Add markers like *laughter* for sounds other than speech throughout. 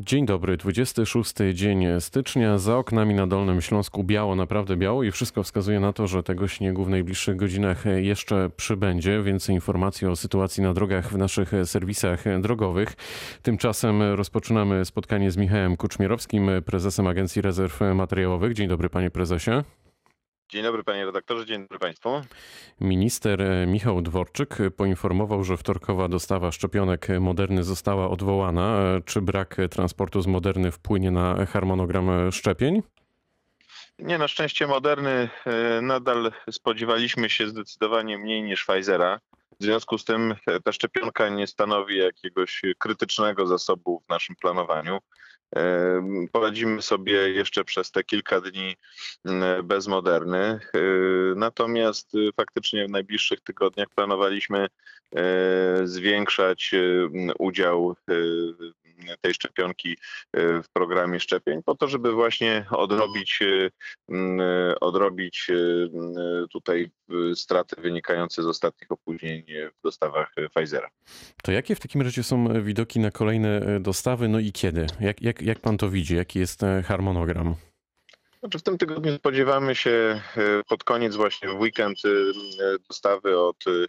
Dzień dobry, 26 dzień stycznia. Za oknami na Dolnym Śląsku biało, naprawdę biało i wszystko wskazuje na to, że tego śniegu w najbliższych godzinach jeszcze przybędzie. Więcej informacji o sytuacji na drogach w naszych serwisach drogowych. Tymczasem rozpoczynamy spotkanie z Michałem Kuczmierowskim, prezesem Agencji Rezerw Materiałowych. Dzień dobry panie prezesie. Dzień dobry panie redaktorze, dzień dobry państwu. Minister Michał Dworczyk poinformował, że wtorkowa dostawa szczepionek Moderny została odwołana. Czy brak transportu z Moderny wpłynie na harmonogram szczepień? Nie, na szczęście Moderny e, nadal spodziewaliśmy się zdecydowanie mniej niż Pfizera. W związku z tym e, ta szczepionka nie stanowi jakiegoś krytycznego zasobu w naszym planowaniu. Poradzimy sobie jeszcze przez te kilka dni bez Moderny. E, natomiast e, faktycznie w najbliższych tygodniach planowaliśmy e, zwiększać udział tej szczepionki w programie szczepień, po to, żeby właśnie odrobić, odrobić tutaj straty wynikające z ostatnich opóźnień w dostawach Pfizera. To jakie w takim razie są widoki na kolejne dostawy, no i kiedy? Jak, jak, jak pan to widzi? Jaki jest harmonogram? Znaczy w tym tygodniu spodziewamy się e, pod koniec właśnie w weekend e, dostawy od e,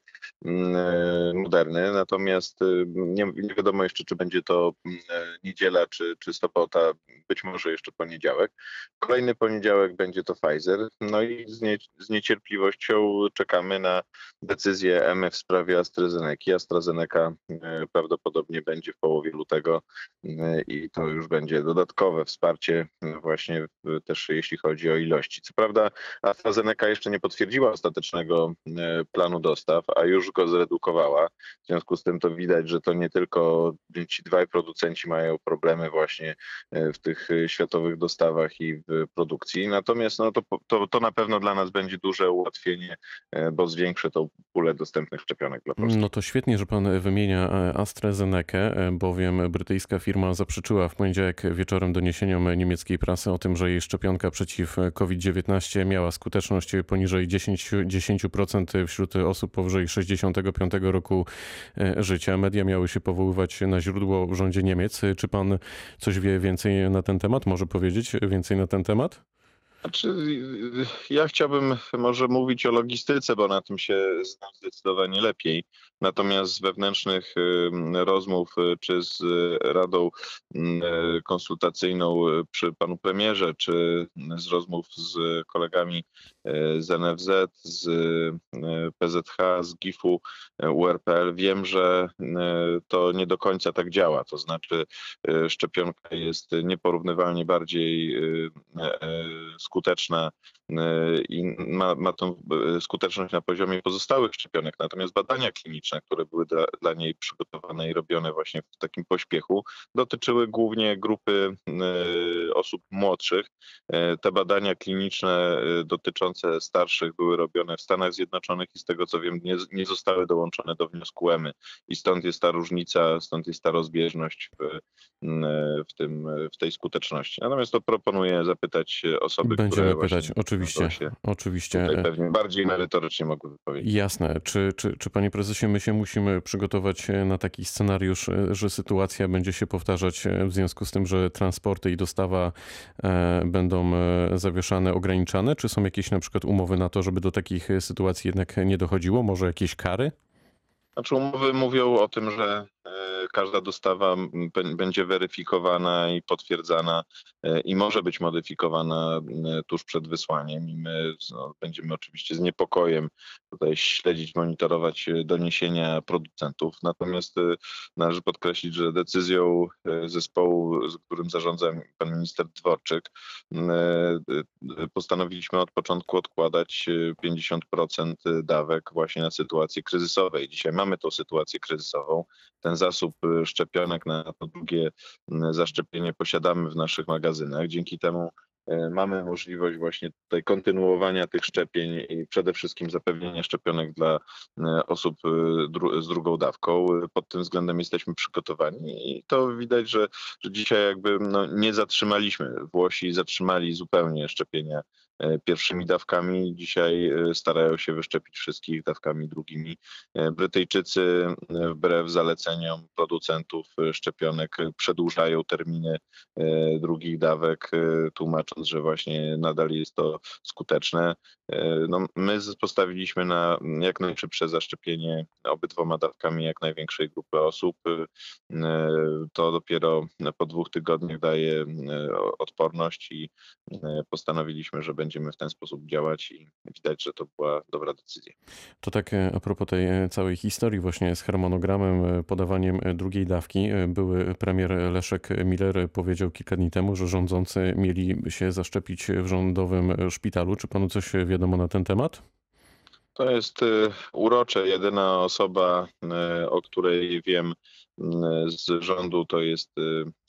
Moderny, natomiast nie, nie, wiadomo jeszcze, czy będzie to niedziela, czy, czy sobota, być może jeszcze poniedziałek. Kolejny poniedziałek będzie to Pfizer, no i z, nie, z niecierpliwością czekamy na decyzję MF w sprawie AstraZeneca. AstraZeneca prawdopodobnie będzie w połowie lutego i to już będzie dodatkowe wsparcie właśnie też jeśli chodzi o ilości. Co prawda AstraZeneca jeszcze nie potwierdziła ostatecznego e, planu dostaw, a już go zredukowała. W związku z tym to widać, że to nie tylko ci dwaj producenci mają problemy właśnie e, w tych e, światowych dostawach i w produkcji. Natomiast no, to, to, to na pewno dla nas będzie duże ułatwienie, bo zwiększy tą pulę dostępnych szczepionek dla Polski. No to świetnie, że pan wymienia AstraZeneca, bowiem brytyjska firma zaprzeczyła w poniedziałek wieczorem doniesieniom niemieckiej prasy o tym, że jej szczepionka przeciw COVID-19 miała skuteczność poniżej 10%, 10% wśród osób powyżej 65 roku e, życia. Media miały się powoływać na źródło w rządzie Niemiec. Czy pan coś wie więcej na ten temat? Może powiedzieć więcej na ten temat? Znaczy, ja chciałbym może mówić o logistyce, bo na tym się znam zdecydowanie lepiej. Natomiast z wewnętrznych rozmów y, czy z Radą Konsultacyjną y, przy panu premierze, czy z rozmów z kolegami y, z NFZ, z PZH, z GIF-u, URPL, wiem, że to nie do końca tak działa. To znaczy szczepionka jest nieporównywalnie bardziej skuteczna e, i ma, ma tą e, skuteczność na poziomie pozostałych szczepionek. Natomiast badania kliniczne, które były dla, dla niej przygotowane i robione właśnie w takim pośpiechu, dotyczyły głównie grupy e, osób młodszych. Te badania kliniczne dotyczące starszych były robione w Stanach Zjednoczonych i z tego co wiem nie, nie zostały dołączone do wniosku EMY. I stąd jest ta różnica, stąd jest ta rozbieżność w, w, tym, w tej skuteczności. Natomiast to proponuję zapytać osoby, Będziemy które pytać, oczywiście. Oczywiście. pewnie bardziej merytorycznie mogły wypowiedzieć. Jasne. Czy, czy, czy panie prezesie, my się musimy przygotować na taki scenariusz, że sytuacja będzie się powtarzać w związku z tym, że transporty i dostawa e, będą e, zawieszane, ograniczane? Czy są jakieś na przykład umowy na to, żeby do takich sytuacji jednak nie dochodziło? Może jakieś kary? Znaczy umowy mówią o tym, że e, każda dostawa będzie weryfikowana i potwierdzana e, i może być modyfikowana tuż przed wysłaniem. I my no, będziemy oczywiście z niepokojem tutaj śledzić, monitorować e, doniesienia producentów. Natomiast należy podkreślić, że decyzją zespołu, z którym zarządza pan minister Dworczyk, postanowiliśmy od początku odkładać 50% dawek właśnie na sytuacje kryzysowe. I dzisiaj mamy tą sytuację kryzysową. Ten zasób szczepionek na to drugie y, zaszczepienie posiadamy w naszych magazynach. Dzięki temu mamy możliwość właśnie tutaj kontynuowania tych szczepień i przede wszystkim zapewnienia szczepionek dla osób z drugą dawką. Pod tym względem jesteśmy przygotowani i to widać, że, że dzisiaj jakby no nie zatrzymaliśmy. Włosi zatrzymali zupełnie szczepienia pierwszymi dawkami. Dzisiaj starają się wyszczepić wszystkich dawkami drugimi. Brytyjczycy wbrew zaleceniom producentów szczepionek przedłużają terminy drugich dawek, tłumacząc, że właśnie nadal jest to skuteczne. No, my postawiliśmy na jak najszybsze zaszczepienie obydwoma dawkami jak największej grupy osób. To dopiero po dwóch tygodniach daje odporność i postanowiliśmy, że będziemy w ten sposób działać i widać, że to była dobra decyzja. To tak a propos tej całej historii właśnie z harmonogramem, podawaniem drugiej dawki. Były premier Leszek Miller powiedział kilka dni temu, że rządzący mieli się zaszczepić w rządowym szpitalu. Czy panu coś wiadomo na ten temat? To jest urocze. Jedyna osoba, o której wiem z rządu, to jest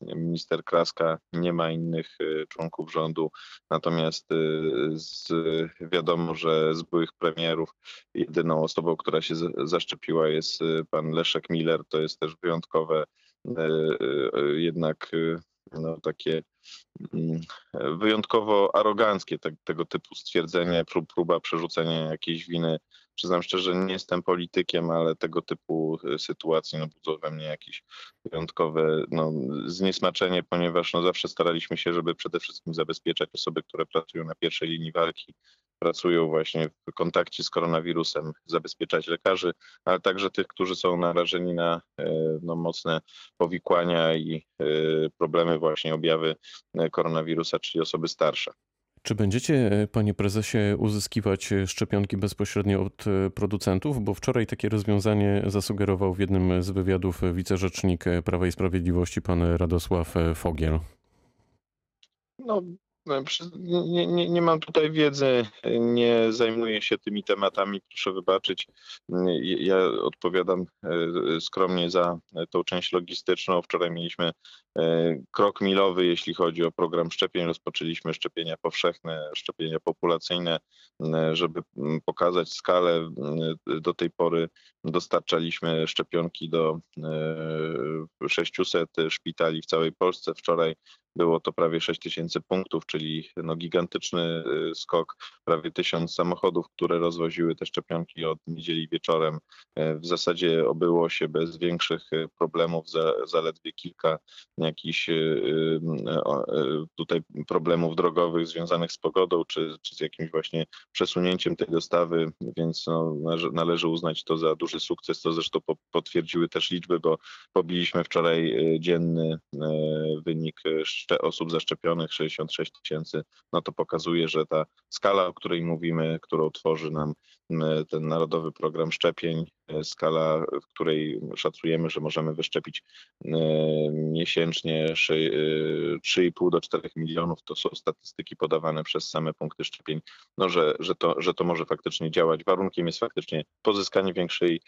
minister Kraska. Nie ma innych członków rządu. Natomiast z, wiadomo, że z byłych premierów jedyną osobą, która się zaszczepiła jest pan Leszek Miller. To jest też wyjątkowe jednak no, takie wyjątkowo aroganckie te, tego typu stwierdzenie, prób, próba przerzucenia jakiejś winy. Przyznam szczerze, nie jestem politykiem, ale tego typu e, sytuacje no, budzą we mnie jakieś wyjątkowe no, zniesmaczenie, ponieważ no, zawsze staraliśmy się, żeby przede wszystkim zabezpieczać osoby, które pracują na pierwszej linii walki pracują właśnie w kontakcie z koronawirusem, zabezpieczać lekarzy, ale także tych, którzy są narażeni na e, no, mocne powikłania i e, problemy, właśnie objawy koronawirusa, czyli osoby starsze. Czy będziecie, panie prezesie, uzyskiwać szczepionki bezpośrednio od producentów? Bo wczoraj takie rozwiązanie zasugerował w jednym z wywiadów wicerzecznik Prawa i Sprawiedliwości, pan Radosław Fogiel. No, no, nie, nie, nie mam tutaj wiedzy, nie zajmuję się tymi tematami, proszę wybaczyć. Ja odpowiadam e, skromnie za tą część logistyczną. Wczoraj mieliśmy e, krok milowy, jeśli chodzi o program szczepień. Rozpoczęliśmy szczepienia powszechne, szczepienia populacyjne, żeby pokazać skalę. Do tej pory dostarczaliśmy szczepionki do 600 e, szpitali w całej Polsce. Wczoraj było to prawie 6 tysięcy punktów, czyli no gigantyczny y, skok, prawie tysiąc samochodów, które rozwoziły te szczepionki od niedzieli wieczorem. E, w zasadzie obyło się bez większych y, problemów, zaledwie kilka jakichś y, tutaj problemów drogowych związanych z pogodą, czy, czy z jakimś właśnie przesunięciem tej dostawy, więc no, należy uznać to za duży sukces. To zresztą potwierdziły też liczby, bo pobiliśmy wczoraj dzienny wynik osób zaszczepionych 66 tysięcy, no to pokazuje, że ta skala, o której mówimy, którą tworzy nam ten Narodowy Program Szczepień, skala, w której szacujemy, że możemy wyszczepić e, miesięcznie 3,5 e, do 4 milionów, to są statystyki podawane przez same punkty szczepień, no, że, że, to, że to może faktycznie działać. Warunkiem jest faktycznie pozyskanie większej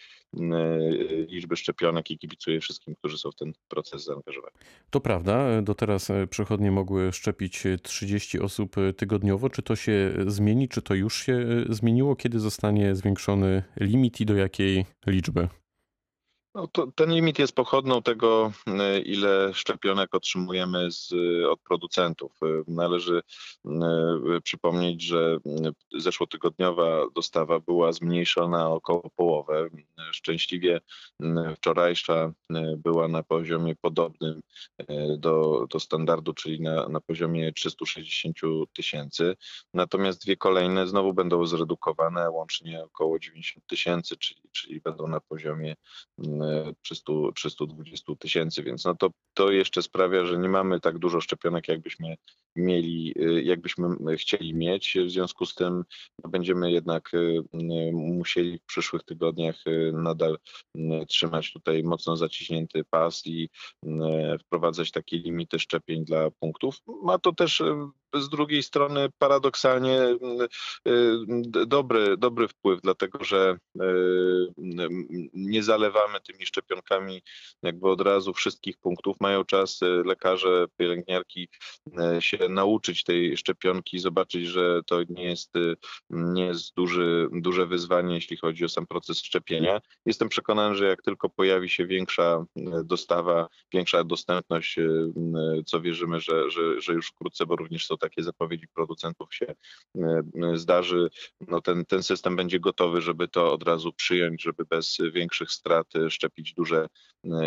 liczby szczepionek i kibicuję wszystkim, którzy są w ten proces zaangażowani. To prawda, do teraz przechodnie mogły szczepić 30 osób tygodniowo. Czy to się zmieni? Czy to już się zmieniło? Kiedy zostanie zwiększony limit i do jakiej liczby? No ten limit jest pochodną tego, e, ile szczepionek otrzymujemy z, od producentów. E, należy przypomnieć, że zeszłotygodniowa dostawa była zmniejszona około połowę. Szczęśliwie wczorajsza była na poziomie podobnym do, do standardu, czyli na, na poziomie 360 tysięcy. Natomiast dwie kolejne znowu będą zredukowane, łącznie około 90 tysięcy, czyli, czyli będą na poziomie 300, 320 tysięcy, więc no to, to jeszcze sprawia, że nie mamy tak dużo szczepionek, jakbyśmy mieli, y, jakbyśmy chcieli mieć. W związku z tym no, będziemy jednak y, musieli w przyszłych tygodniach nadal trzymać tutaj mocno zaciśnięty pas i wprowadzać takie limity szczepień dla punktów. Ma to też z drugiej strony paradoksalnie dobry, dobry wpływ, dlatego że nie zalewamy tymi szczepionkami jakby od razu wszystkich punktów. Mają czas lekarze, pielęgniarki się nauczyć tej szczepionki, zobaczyć, że to nie jest, nie jest duży, duże wyzwanie, jeśli chodzi o sam proces szczepienia. Jestem przekonany, że jak tylko pojawi się większa dostawa, większa dostępność, co wierzymy, że, że, że już wkrótce, bo również są takie zapowiedzi producentów się zdarzy, no ten, ten system będzie gotowy, żeby to od razu przyjąć, żeby bez większych strat szczepić duże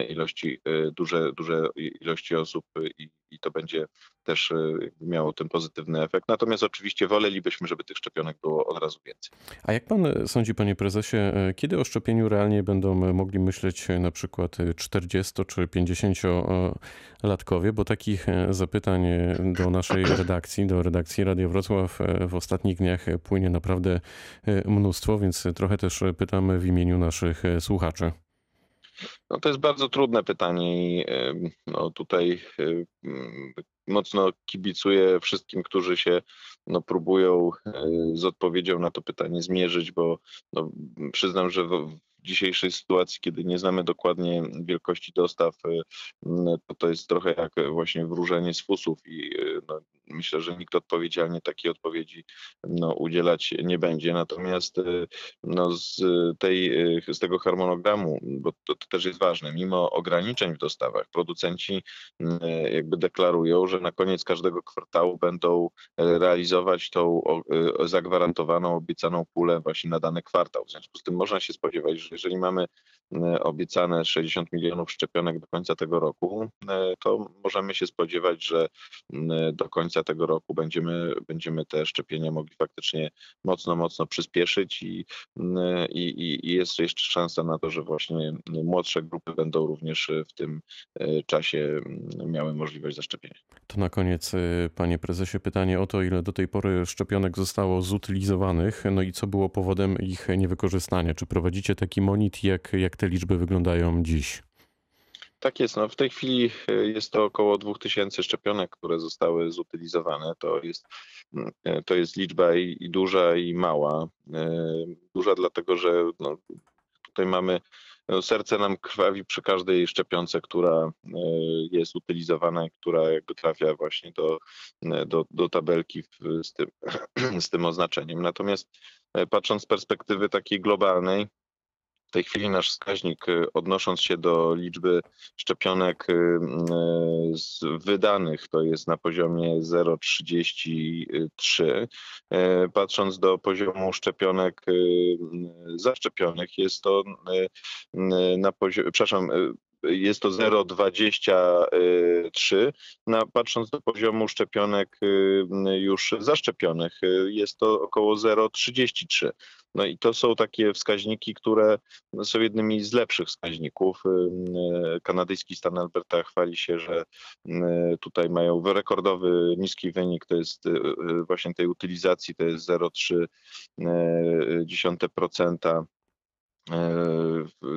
ilości, duże, duże ilości osób i, i to będzie też miało ten pozytywny efekt. Natomiast oczywiście wolelibyśmy, żeby tych szczepionek było od razu więcej. A jak pan sądzi, panie prezesie, kiedy o szczepieniu realnie będą mogli myśleć na przykład 40 czy 50-latkowie? Bo takich zapytań do naszej redakcji, do redakcji Radio Wrocław w ostatnich dniach płynie naprawdę mnóstwo, więc trochę też pytamy w imieniu naszych słuchaczy. No to jest bardzo trudne pytanie i no tutaj mocno kibicuję wszystkim, którzy się no, próbują z odpowiedzią na to pytanie zmierzyć, bo no, przyznam, że w, dzisiejszej sytuacji, kiedy nie znamy dokładnie wielkości dostaw, to to jest trochę jak właśnie wróżenie z fusów i no, myślę, że nikt odpowiedzialnie takiej odpowiedzi no, udzielać nie będzie. Natomiast no, z, tej, z tego harmonogramu, bo to, to też jest ważne, mimo ograniczeń w dostawach, producenci jakby deklarują, że na koniec każdego kwartału będą realizować tą zagwarantowaną, obiecaną pulę właśnie na dany kwartał. W związku z tym można się spodziewać, że jeżeli mamy obiecane 60 milionów szczepionek do końca tego roku, to możemy się spodziewać, że do końca tego roku będziemy, będziemy te szczepienia mogli faktycznie mocno, mocno przyspieszyć i, i, i jest jeszcze szansa na to, że właśnie młodsze grupy będą również w tym czasie miały możliwość zaszczepienia. To na koniec, panie prezesie, pytanie o to, ile do tej pory szczepionek zostało zutylizowanych, no i co było powodem ich niewykorzystania. Czy prowadzicie taki monit, jak, jak te liczby wyglądają dziś? Tak jest. No w tej chwili jest to około 2000 szczepionek, które zostały zutylizowane. To jest, to jest liczba i, i duża, i mała. Duża dlatego, że no, tutaj mamy no, serce nam krwawi przy każdej szczepionce, która jest utylizowana i która jakby trafia właśnie do, do, do tabelki z tym, *clears throat* z tym oznaczeniem. Natomiast patrząc z perspektywy takiej globalnej, w tej chwili nasz wskaźnik, odnosząc się do liczby szczepionek wydanych, to jest na poziomie 0,33. Patrząc do poziomu szczepionek zaszczepionych, jest to na poziomie, przepraszam, jest to 0,23. No, patrząc do poziomu szczepionek już zaszczepionych, jest to około 0,33. No i to są takie wskaźniki, które są jednymi z lepszych wskaźników. Kanadyjski stan Alberta chwali się, że tutaj mają rekordowy niski wynik, to jest właśnie tej utylizacji, to jest 0,3%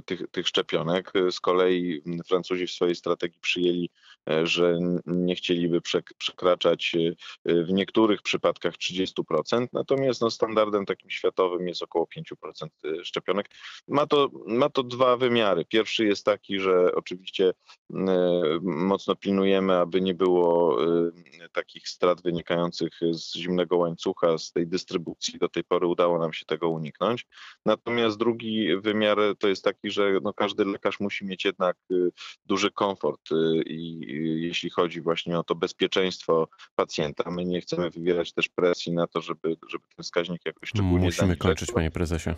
tych, tych szczepionek. Z kolei Francuzi w swojej strategii przyjęli, że nie chcieliby przekraczać w niektórych przypadkach 30%, natomiast no, standardem takim światowym jest około 5% szczepionek. Ma to, ma to dwa wymiary. Pierwszy jest taki, że oczywiście mocno pilnujemy, aby nie było takich strat wynikających z zimnego łańcucha, z tej dystrybucji. Do tej pory udało nam się tego uniknąć. Natomiast drugi wymiar to jest taki, że no każdy lekarz musi mieć jednak y, duży komfort y, i jeśli chodzi właśnie o to bezpieczeństwo pacjenta. My nie chcemy wywierać też presji na to, żeby, żeby ten wskaźnik jakoś szczególnie Musimy zaniżać, kończyć, panie prezesie.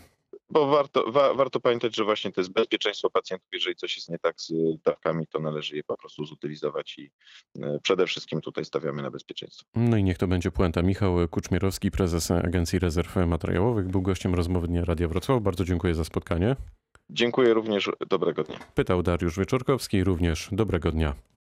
Bo warto, wa, warto pamiętać, że właśnie to jest bezpieczeństwo pacjentów. Jeżeli coś jest nie tak z dawkami, to należy je po prostu zutylizować i przede wszystkim tutaj stawiamy na bezpieczeństwo. No i niech to będzie puenta. Michał Kuczmierowski, prezes Agencji Rezerw Materiałowych, był gościem rozmowy Dnia Radia Wrocław. Bardzo dziękuję za spotkanie. Dziękuję również. Dobrego dnia. Pytał Dariusz Wieczorkowski, również dobrego dnia.